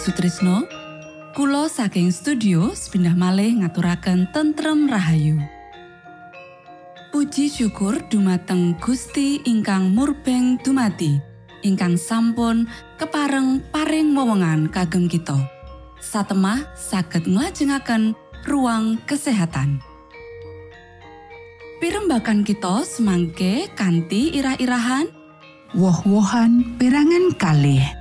Sutrisno Kulo saking studio pindah malih ngaturaken tentrem Rahayu. Puji syukur dumateng Gusti ingkang murbeng dumati ingkang sampun kepareng paring wewenngan kagem kita. Satemah saged nglajengaken ruang kesehatan. Pirembakan kita semangke kanthi irah-irahan. Woh-wohan perangan kalih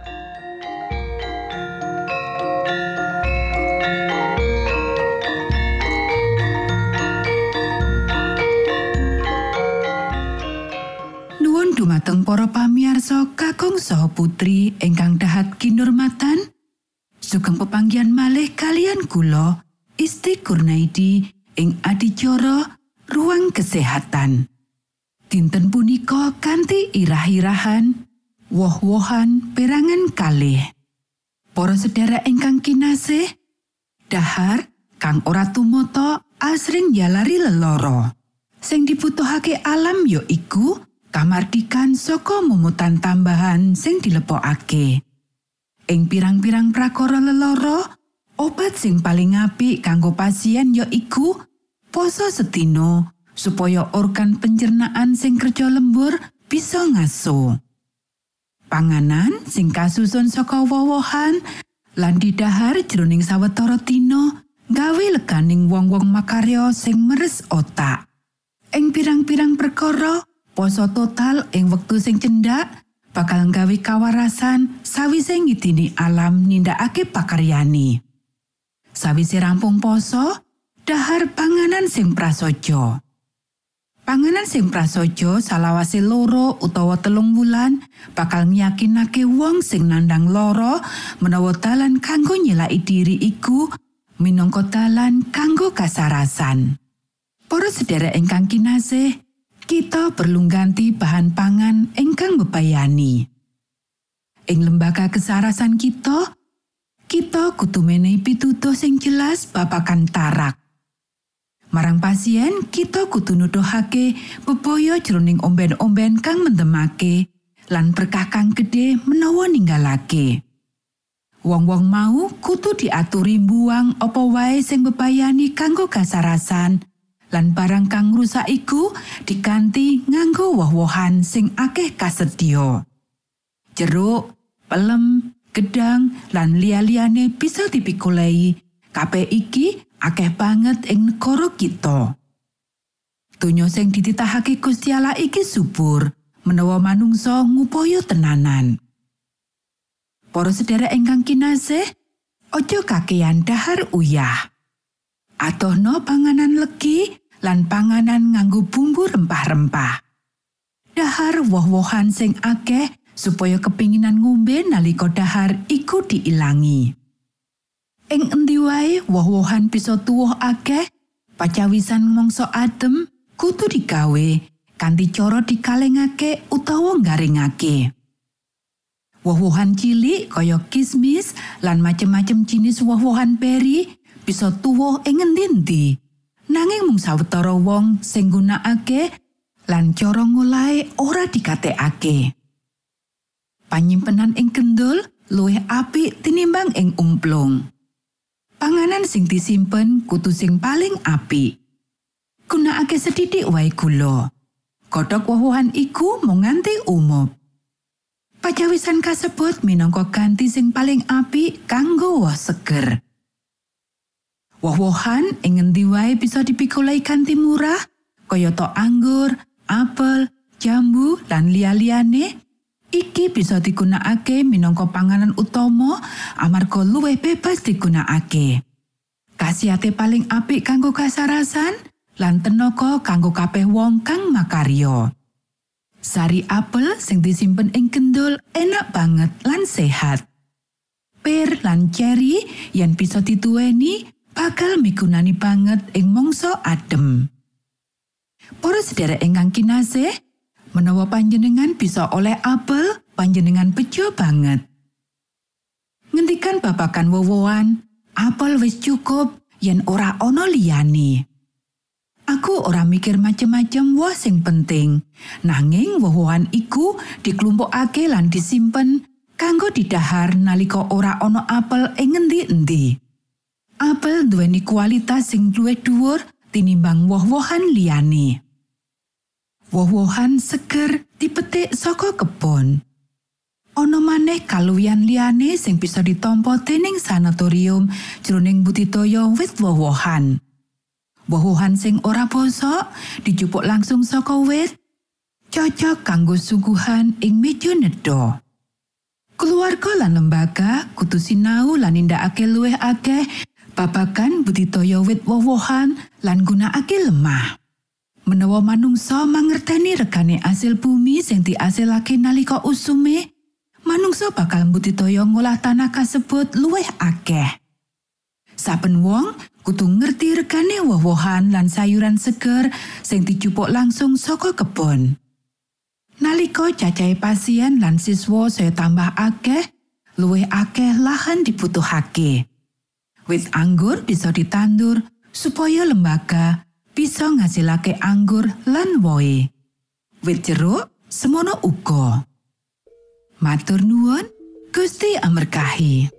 dumateng para pamiarsa kakung saha putri ingkang dahat kinurmatan sugeng pepanggihan malih kalian kula Isti Kurnaidi ing adicara ruang kesehatan. dinten punika kanthi irah-irahan woh-wohan perangan kalih para sedherek ingkang kinasih dahar kang ora tumoto asring jalari leloro sing dibutuhake alam ya iku kamardikan saka mumutan tambahan sing dilepokake ing pirang-pirang prakara leloro obat sing paling apik kanggo pasien ya iku poso setino supaya organ pencernaan sing kerja lembur bisa ngaso. Panganan sing kasusun saka wowohan lan didahar jroning sawetara dina gawe leganing wong-wong makarya sing meres otak. Ing pirang-pirang perkara, poso total ing wektu sing cendak bakal gawe kawarasan sawise ngidini alam nindakake pakaryani. Sawise rampung poso, dahar panganan sing prasaja. Panganan sing prasaja salawase loro utawa telung wulan bakal nyakinake wong sing nandang loro menawa dalan kanggo nyelaki diri iku minangka dalan kanggo kasarasan. Para sedherek ingkang kinasih, kita perlu ganti bahan pangan ingkang bebayani. Ing lembaga kesarasan kita, kita kudu menehi pitutuh sing jelas babagan tarak. Marang pasien, kita kudu nuduhake bebaya jroning omben-omben kang mendemake lan berkah kang gedhe menawa ninggalake. Wong-wong mau kudu diaturi mbuang apa wae sing bebayani kanggo kasarasan lan barang kang rusak iku diganti nganggo woh-wohan sing akeh kasedya. Jeruk, pelem, gedang lan liya-liyane bisa dipikulai. Kabeh iki akeh banget ing negara kita. Donya sing dititahake Gusti Allah iki subur menawa manungsa ngupaya tenanan. Para sedherek ingkang kinasih, aja kakean dahar uyah. Atohno panganan legi lan panganan nganggo bumbu rempah-rempah. Dahar woh-wohan sing akeh supaya kepinginan ngombe nalika dahar iku diilangi. ing endi wae woh-wohan bisa tuwuh akeh pacawisan mangsa adem kudu digawe kanthi cara dikalengake utawa garingake woh-wohan cilik kaya kismis lan macem-macem jenis woh-wohan peri bisa tuwuh ing endi nanging mung sawetara wong sing nggunakake lan cara ngolahe ora dikatekake panyimpenan ing kendul luwih apik tinimbang ing umplung. Panganan sing disimpen kudu sing paling apik. Gunakake sedidik wae gula. Kodhok woh-wohan iku mung nganti umum. Pajawisan kasebut minangka ganti sing paling apik kanggo woh seger. Woh-wohan ing ngendi wae bisa dipikulai kanthi murah, kayata anggur, apel, jambu, lan liya-liyane. Iki bisa digunakake minangka panganan utama amarga luwih bebas digunakake. Kasiate paling apik kanggo kasarasan lan tenaga kanggo kabeh wong kang makarya. Sari apel sing disimpen ing kendul enak banget lan sehat. Per lan cherry yang bisa dituweni bakal migunani banget ing mangsa adem. Para sedherek ingkang kinasih, menawa panjenengan bisa oleh apel panjenengan bejo banget ngendikan babakan wowoan apel wis cukup yen ora ana liyane aku ora mikir macem-macem woh sing penting nanging wowoan iku diklumpukake lan disimpen kanggo didahar nalika ora ana apel ing ngendi-endi. Apel duweni kualitas sing luwih dhuwur tinimbang woh-wohan liyane. Woh-wohan seger dipetik saka kebon. Ana maneh kaluwihan liyane sing bisa ditampa dening sanatorium jroning budidaya wit woh-wohan. Woh-wohan sing ora bosok dijupuk langsung saka wit cocok kanggo suguhan ing meja nedha. Keluarga lan lembaga kudu sinau lan nindakake luwih akeh babagan budidaya wit woh-wohan lan gunakake lemah. Menawa manungsa mangerteni regane asil bumi sing diasilake nalika usume, manungsa bakal budidaya ngolah tanah kasebut luwih akeh. Saben wong kudu ngerti regane woh-wohan lan sayuran seger sing dijupuk langsung saka kebon. Nalika cacahe pasien lan siswa saya tambah akeh, luwih akeh lahan dibutuhake. Wit anggur bisa ditandur supaya lembaga bisa ngasilake anggur lan wohe. Wit jeruk semono uga. Matur nuwun, Gusti amerkahi.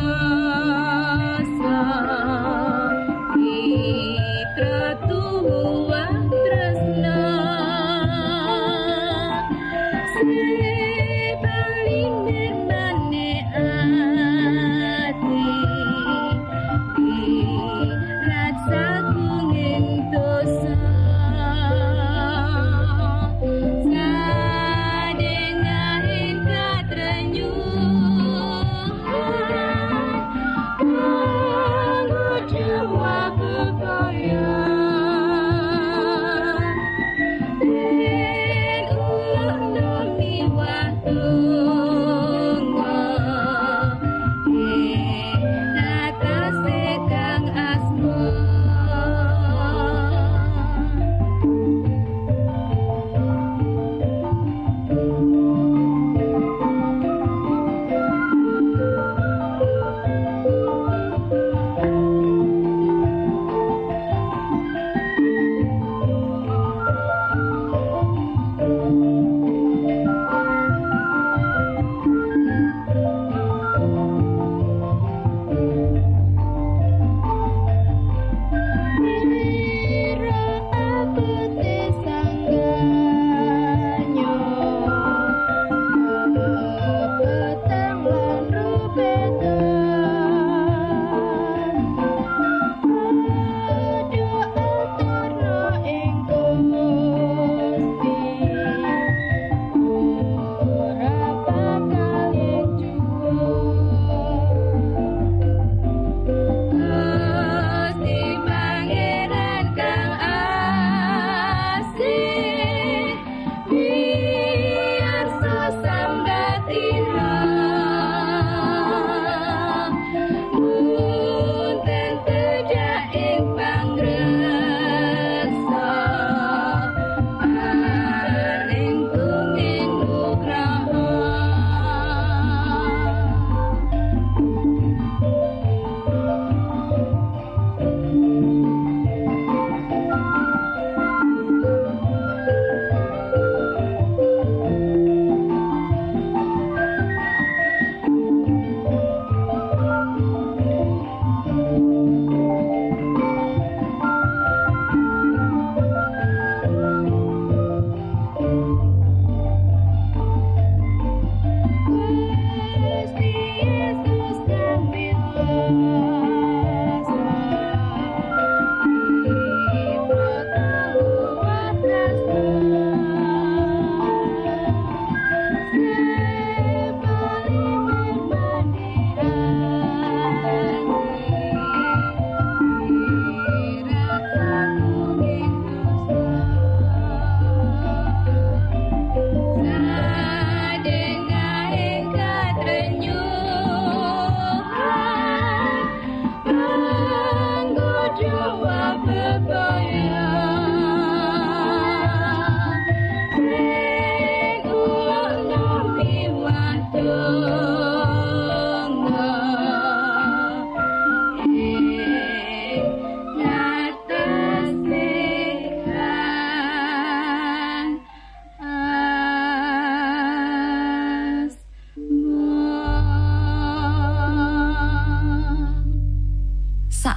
Lord.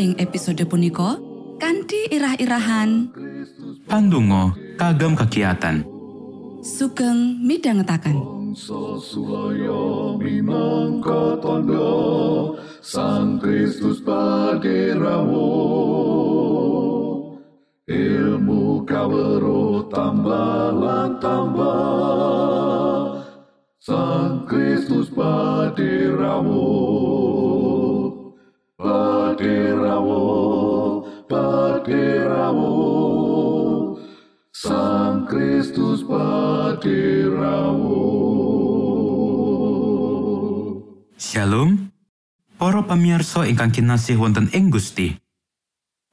Ing episode punika kanthi irah-irahan. Pandungo kagem kegiatan. sugeng minangka tondo Sang Kristus paderamu Ilmu kawero tambah tambah Sang Kristus paderamu Kristus Shalom. Para pamirsa ingkang kinasih wonten ing Gusti.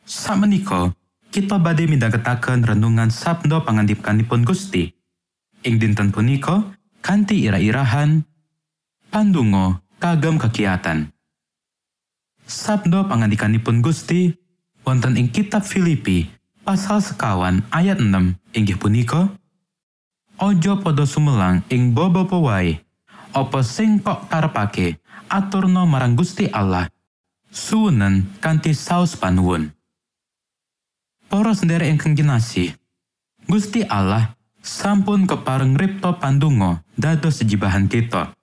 Samenika kita badhe midhangetaken renungan sabda pangandikanipun Gusti. Ing dinten punika kanthi ira-irahan pandungo kagem kegiatan. Sabda pangandikanipun Gusti wonten ing kitab Filipi pasal sekawan ayat 6 inggih punika Ojo padha sumelang ing baba wae. Apa sing kok karepake? Aturno marang Gusti Allah. Suwenen kanthi saos panuwun. Para sendherek ingkang kinasih Gusti Allah sampun kepareng ripto pandonga dados sejibahan kita.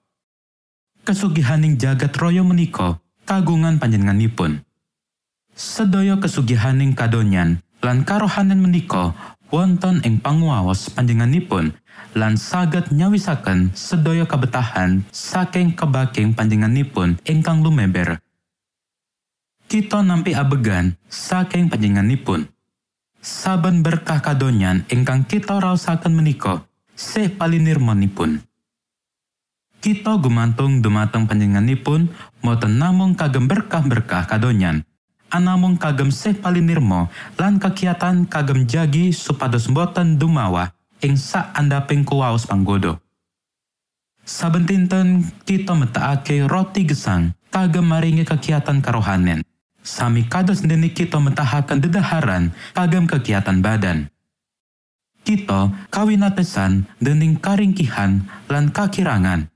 Kesugihaning jagat raya menika kagungan panjenenganipun. Sedaya kesugihaning kadonyan lan karohanan menika wonten ing panguwaos panjenenganipun lan saged nyawisaken sedaya kabetahan saking kebaking panjenenganipun ingkang lumeber. Kita nampi abegan saking panjenenganipun. Saben berkah kadonyan ingkang kita raosaken menika sih palinirmanipun. Kita gumantung dumateng panjenenganipun moten namung kagem berkah-berkah kadonyan, anamung kagem sih palinirmo lan kegiatan kagem jagi supados boten dumawa ing sak andaping kuwaos panggodo. Saben dinten kita metakake roti gesang kagem maringi kegiatan karohanen. Sami kados dene kita metahaken dedaharan kagem kegiatan badan. Kita kawinatesan dening karingkihan lan kakirangan,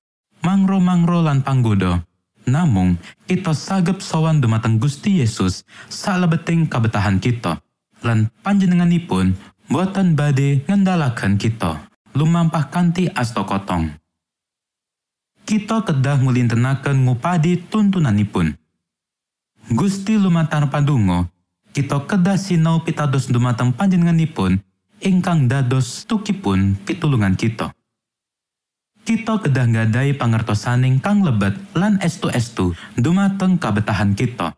mangro-mangro lan panggodo Namung, kita sagep sowan dumateng Gusti Yesus salebeting kabetahan kita. Lan panjenenganipun boten badhe ngendalaken kita lumampah kanthi asta kotong. Kita kedah ngulintenaken ngupadi tuntunanipun. Gusti lumantar padungo, kita kedah sinau pitados dumateng panjenenganipun ingkang dados tukipun pitulungan kita. Kita kedah ngadai pangertosaning kang lebet lan estu-estu dumateng kabetahan kita.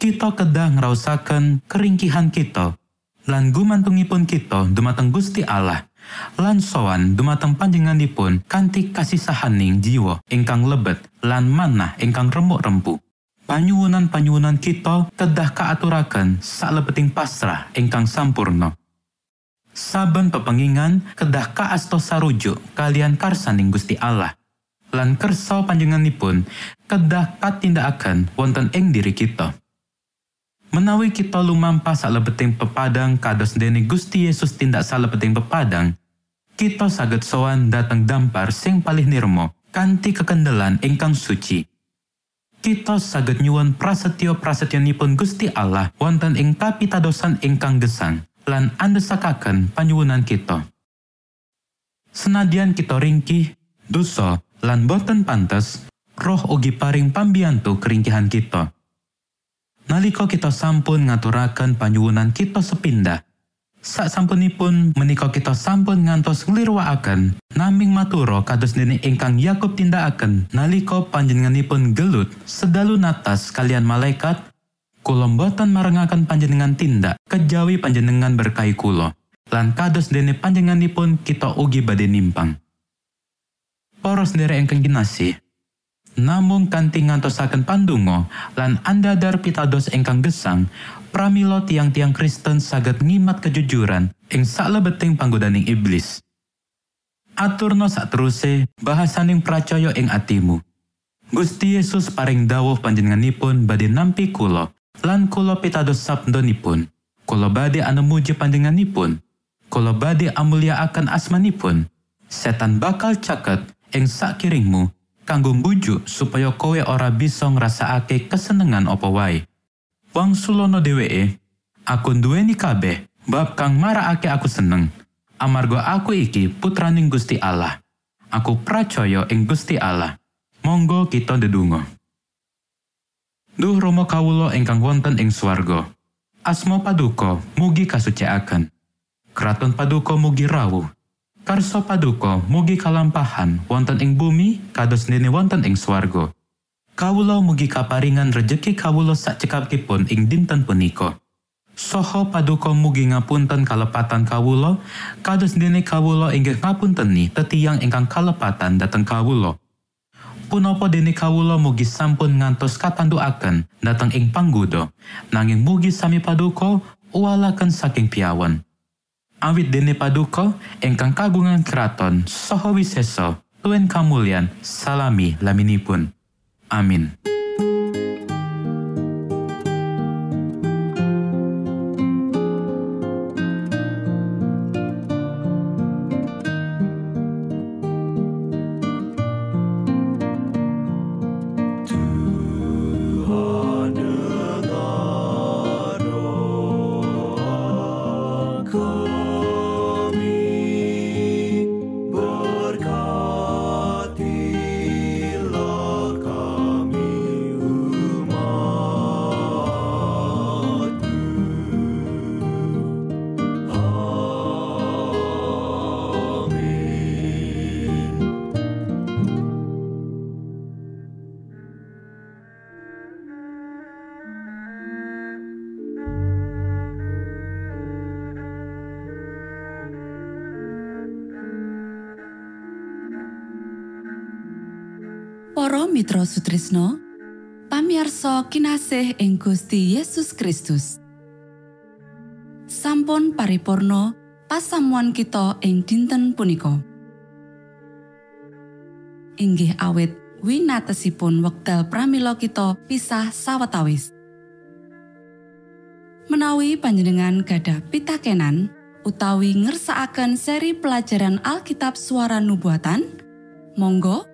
Kita kedah ngrausaken keringkihan kita lan gumantungipun kita dumateng Gusti Allah lan sowan dumateng panjenenganipun kanthi kasisahaning jiwa ingkang lebet lan manah ingkang remuk rempu. Panyuwunan-panyuwunan kita kedah kaaturaken salebeting pasrah ingkang sampurno. Saben pepengingan kedah kaasto sarujuk kalian karsaning Gusti Allah. Lan kersa panjenenganipun kedah katindakaken wonten ing diri kita. Menawi kita lumampah salebeting pepadang kados dene Gusti Yesus tindak salebeting pepadang kita saged sowan dateng dampar sing palih nirmo kanthi kekendelan ingkang suci. Kita saged nyuwun prasetyo-prasetyonipun Gusti Allah wonten ing kapitadosan ingkang gesang lan andesakaken panyuwunan kita. Senadyan kita ringkih, dosa, lan boten pantes, roh ugi paring pambiyantu keringkihan kita. Nalika kita sampun ngaturaken panyuwunan kita sepindah, sak sampunipun menika kita sampun ngantos nglirwakaken naming maturo kados dene ingkang Yakub tindakaken nalika panjenenganipun gelut sedalu natas kalian malaikat kula boten marengaken panjenengan tindak kejawi panjenengan berkahi kula lan kados dene panjenenganipun kita ugi badhe nimpang Para sendiri ingkang kinasih Namung kanthi ngantosaken pandonga lan andadar pitados ingkang gesang, pramila tiang-tiang Kristen saged ngimat kejujuran ing saklebeting panggodaning iblis. Aturno sateruse bahasaning pracaya ing atimu. Gusti Yesus paring dawuh panjenenganipun badhe nampi kula lan kula pitados sabdonipun. Kula badhe anemuji panjenenganipun. Kula badhe amulyaaken asmanipun. Setan bakal caket ing sakiringmu kanggo mbujuk supaya kowe ora bisa ngrasakake kesenengan apa wae. Wang sulono dheweke, aku nduweni kabeh bab kang marakake aku seneng. Amarga aku iki putraning Gusti Allah. Aku pracaya ing Gusti Allah. Monggo kita ndedonga. Duh Rama kawula ingkang wonten ing swarga. Asma paduka mugi kasucikaken. Kraton paduka mugi rawuh. Karso paduka mugi kalampahan wonten ing bumi kados dene wonten ing swarga. Kawula mugi kaparingan rejeki kawula sakcekapipun ing dinten punika. Soho paduka mugi ngapunten kalepatan kawula kados dene kawula inggih ngapunteni tetiyang ingkang kalepatan dhateng kawula. Punapa dene kawula mugi sampun ngantos katandukaken dhateng ing panggoda nanging mugi sami paduka uwalaken saking piawan. awit dene paduka ingkang kagungan keraton saha wisesa tuwin kamulyan salami laminipun. Amin Para Mitra Sutrisno, pamiarsa kinasih ing Gusti Yesus Kristus. Sampun paripurno pasamuan kita ing dinten punika. Inggih awit winatesipun wekdal pramila kita pisah sawetawis. Menawi panjenengan gadah pitakenan utawi ngersakaken seri pelajaran Alkitab suara nubuatan, monggo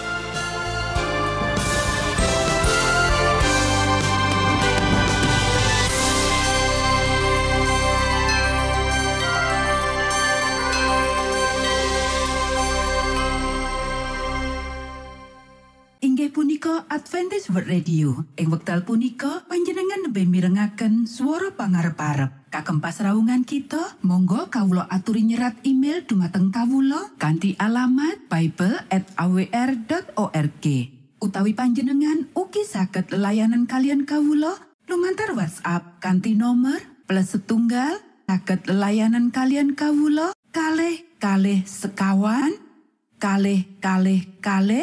World Radio. Ing wekdal punika panjenengan lebih mirengaken suara pangarep-arep. Kagem pasraungan kita, monggo kawula aturi nyerat email dumateng kawula kanthi alamat bible at awr.org. Utawi panjenengan ugi saged layanan kalian kawula lumantar WhatsApp kanthi nomor plus setunggal saged layanan kalian kawula kalih kalih sekawan kalih kalih kalih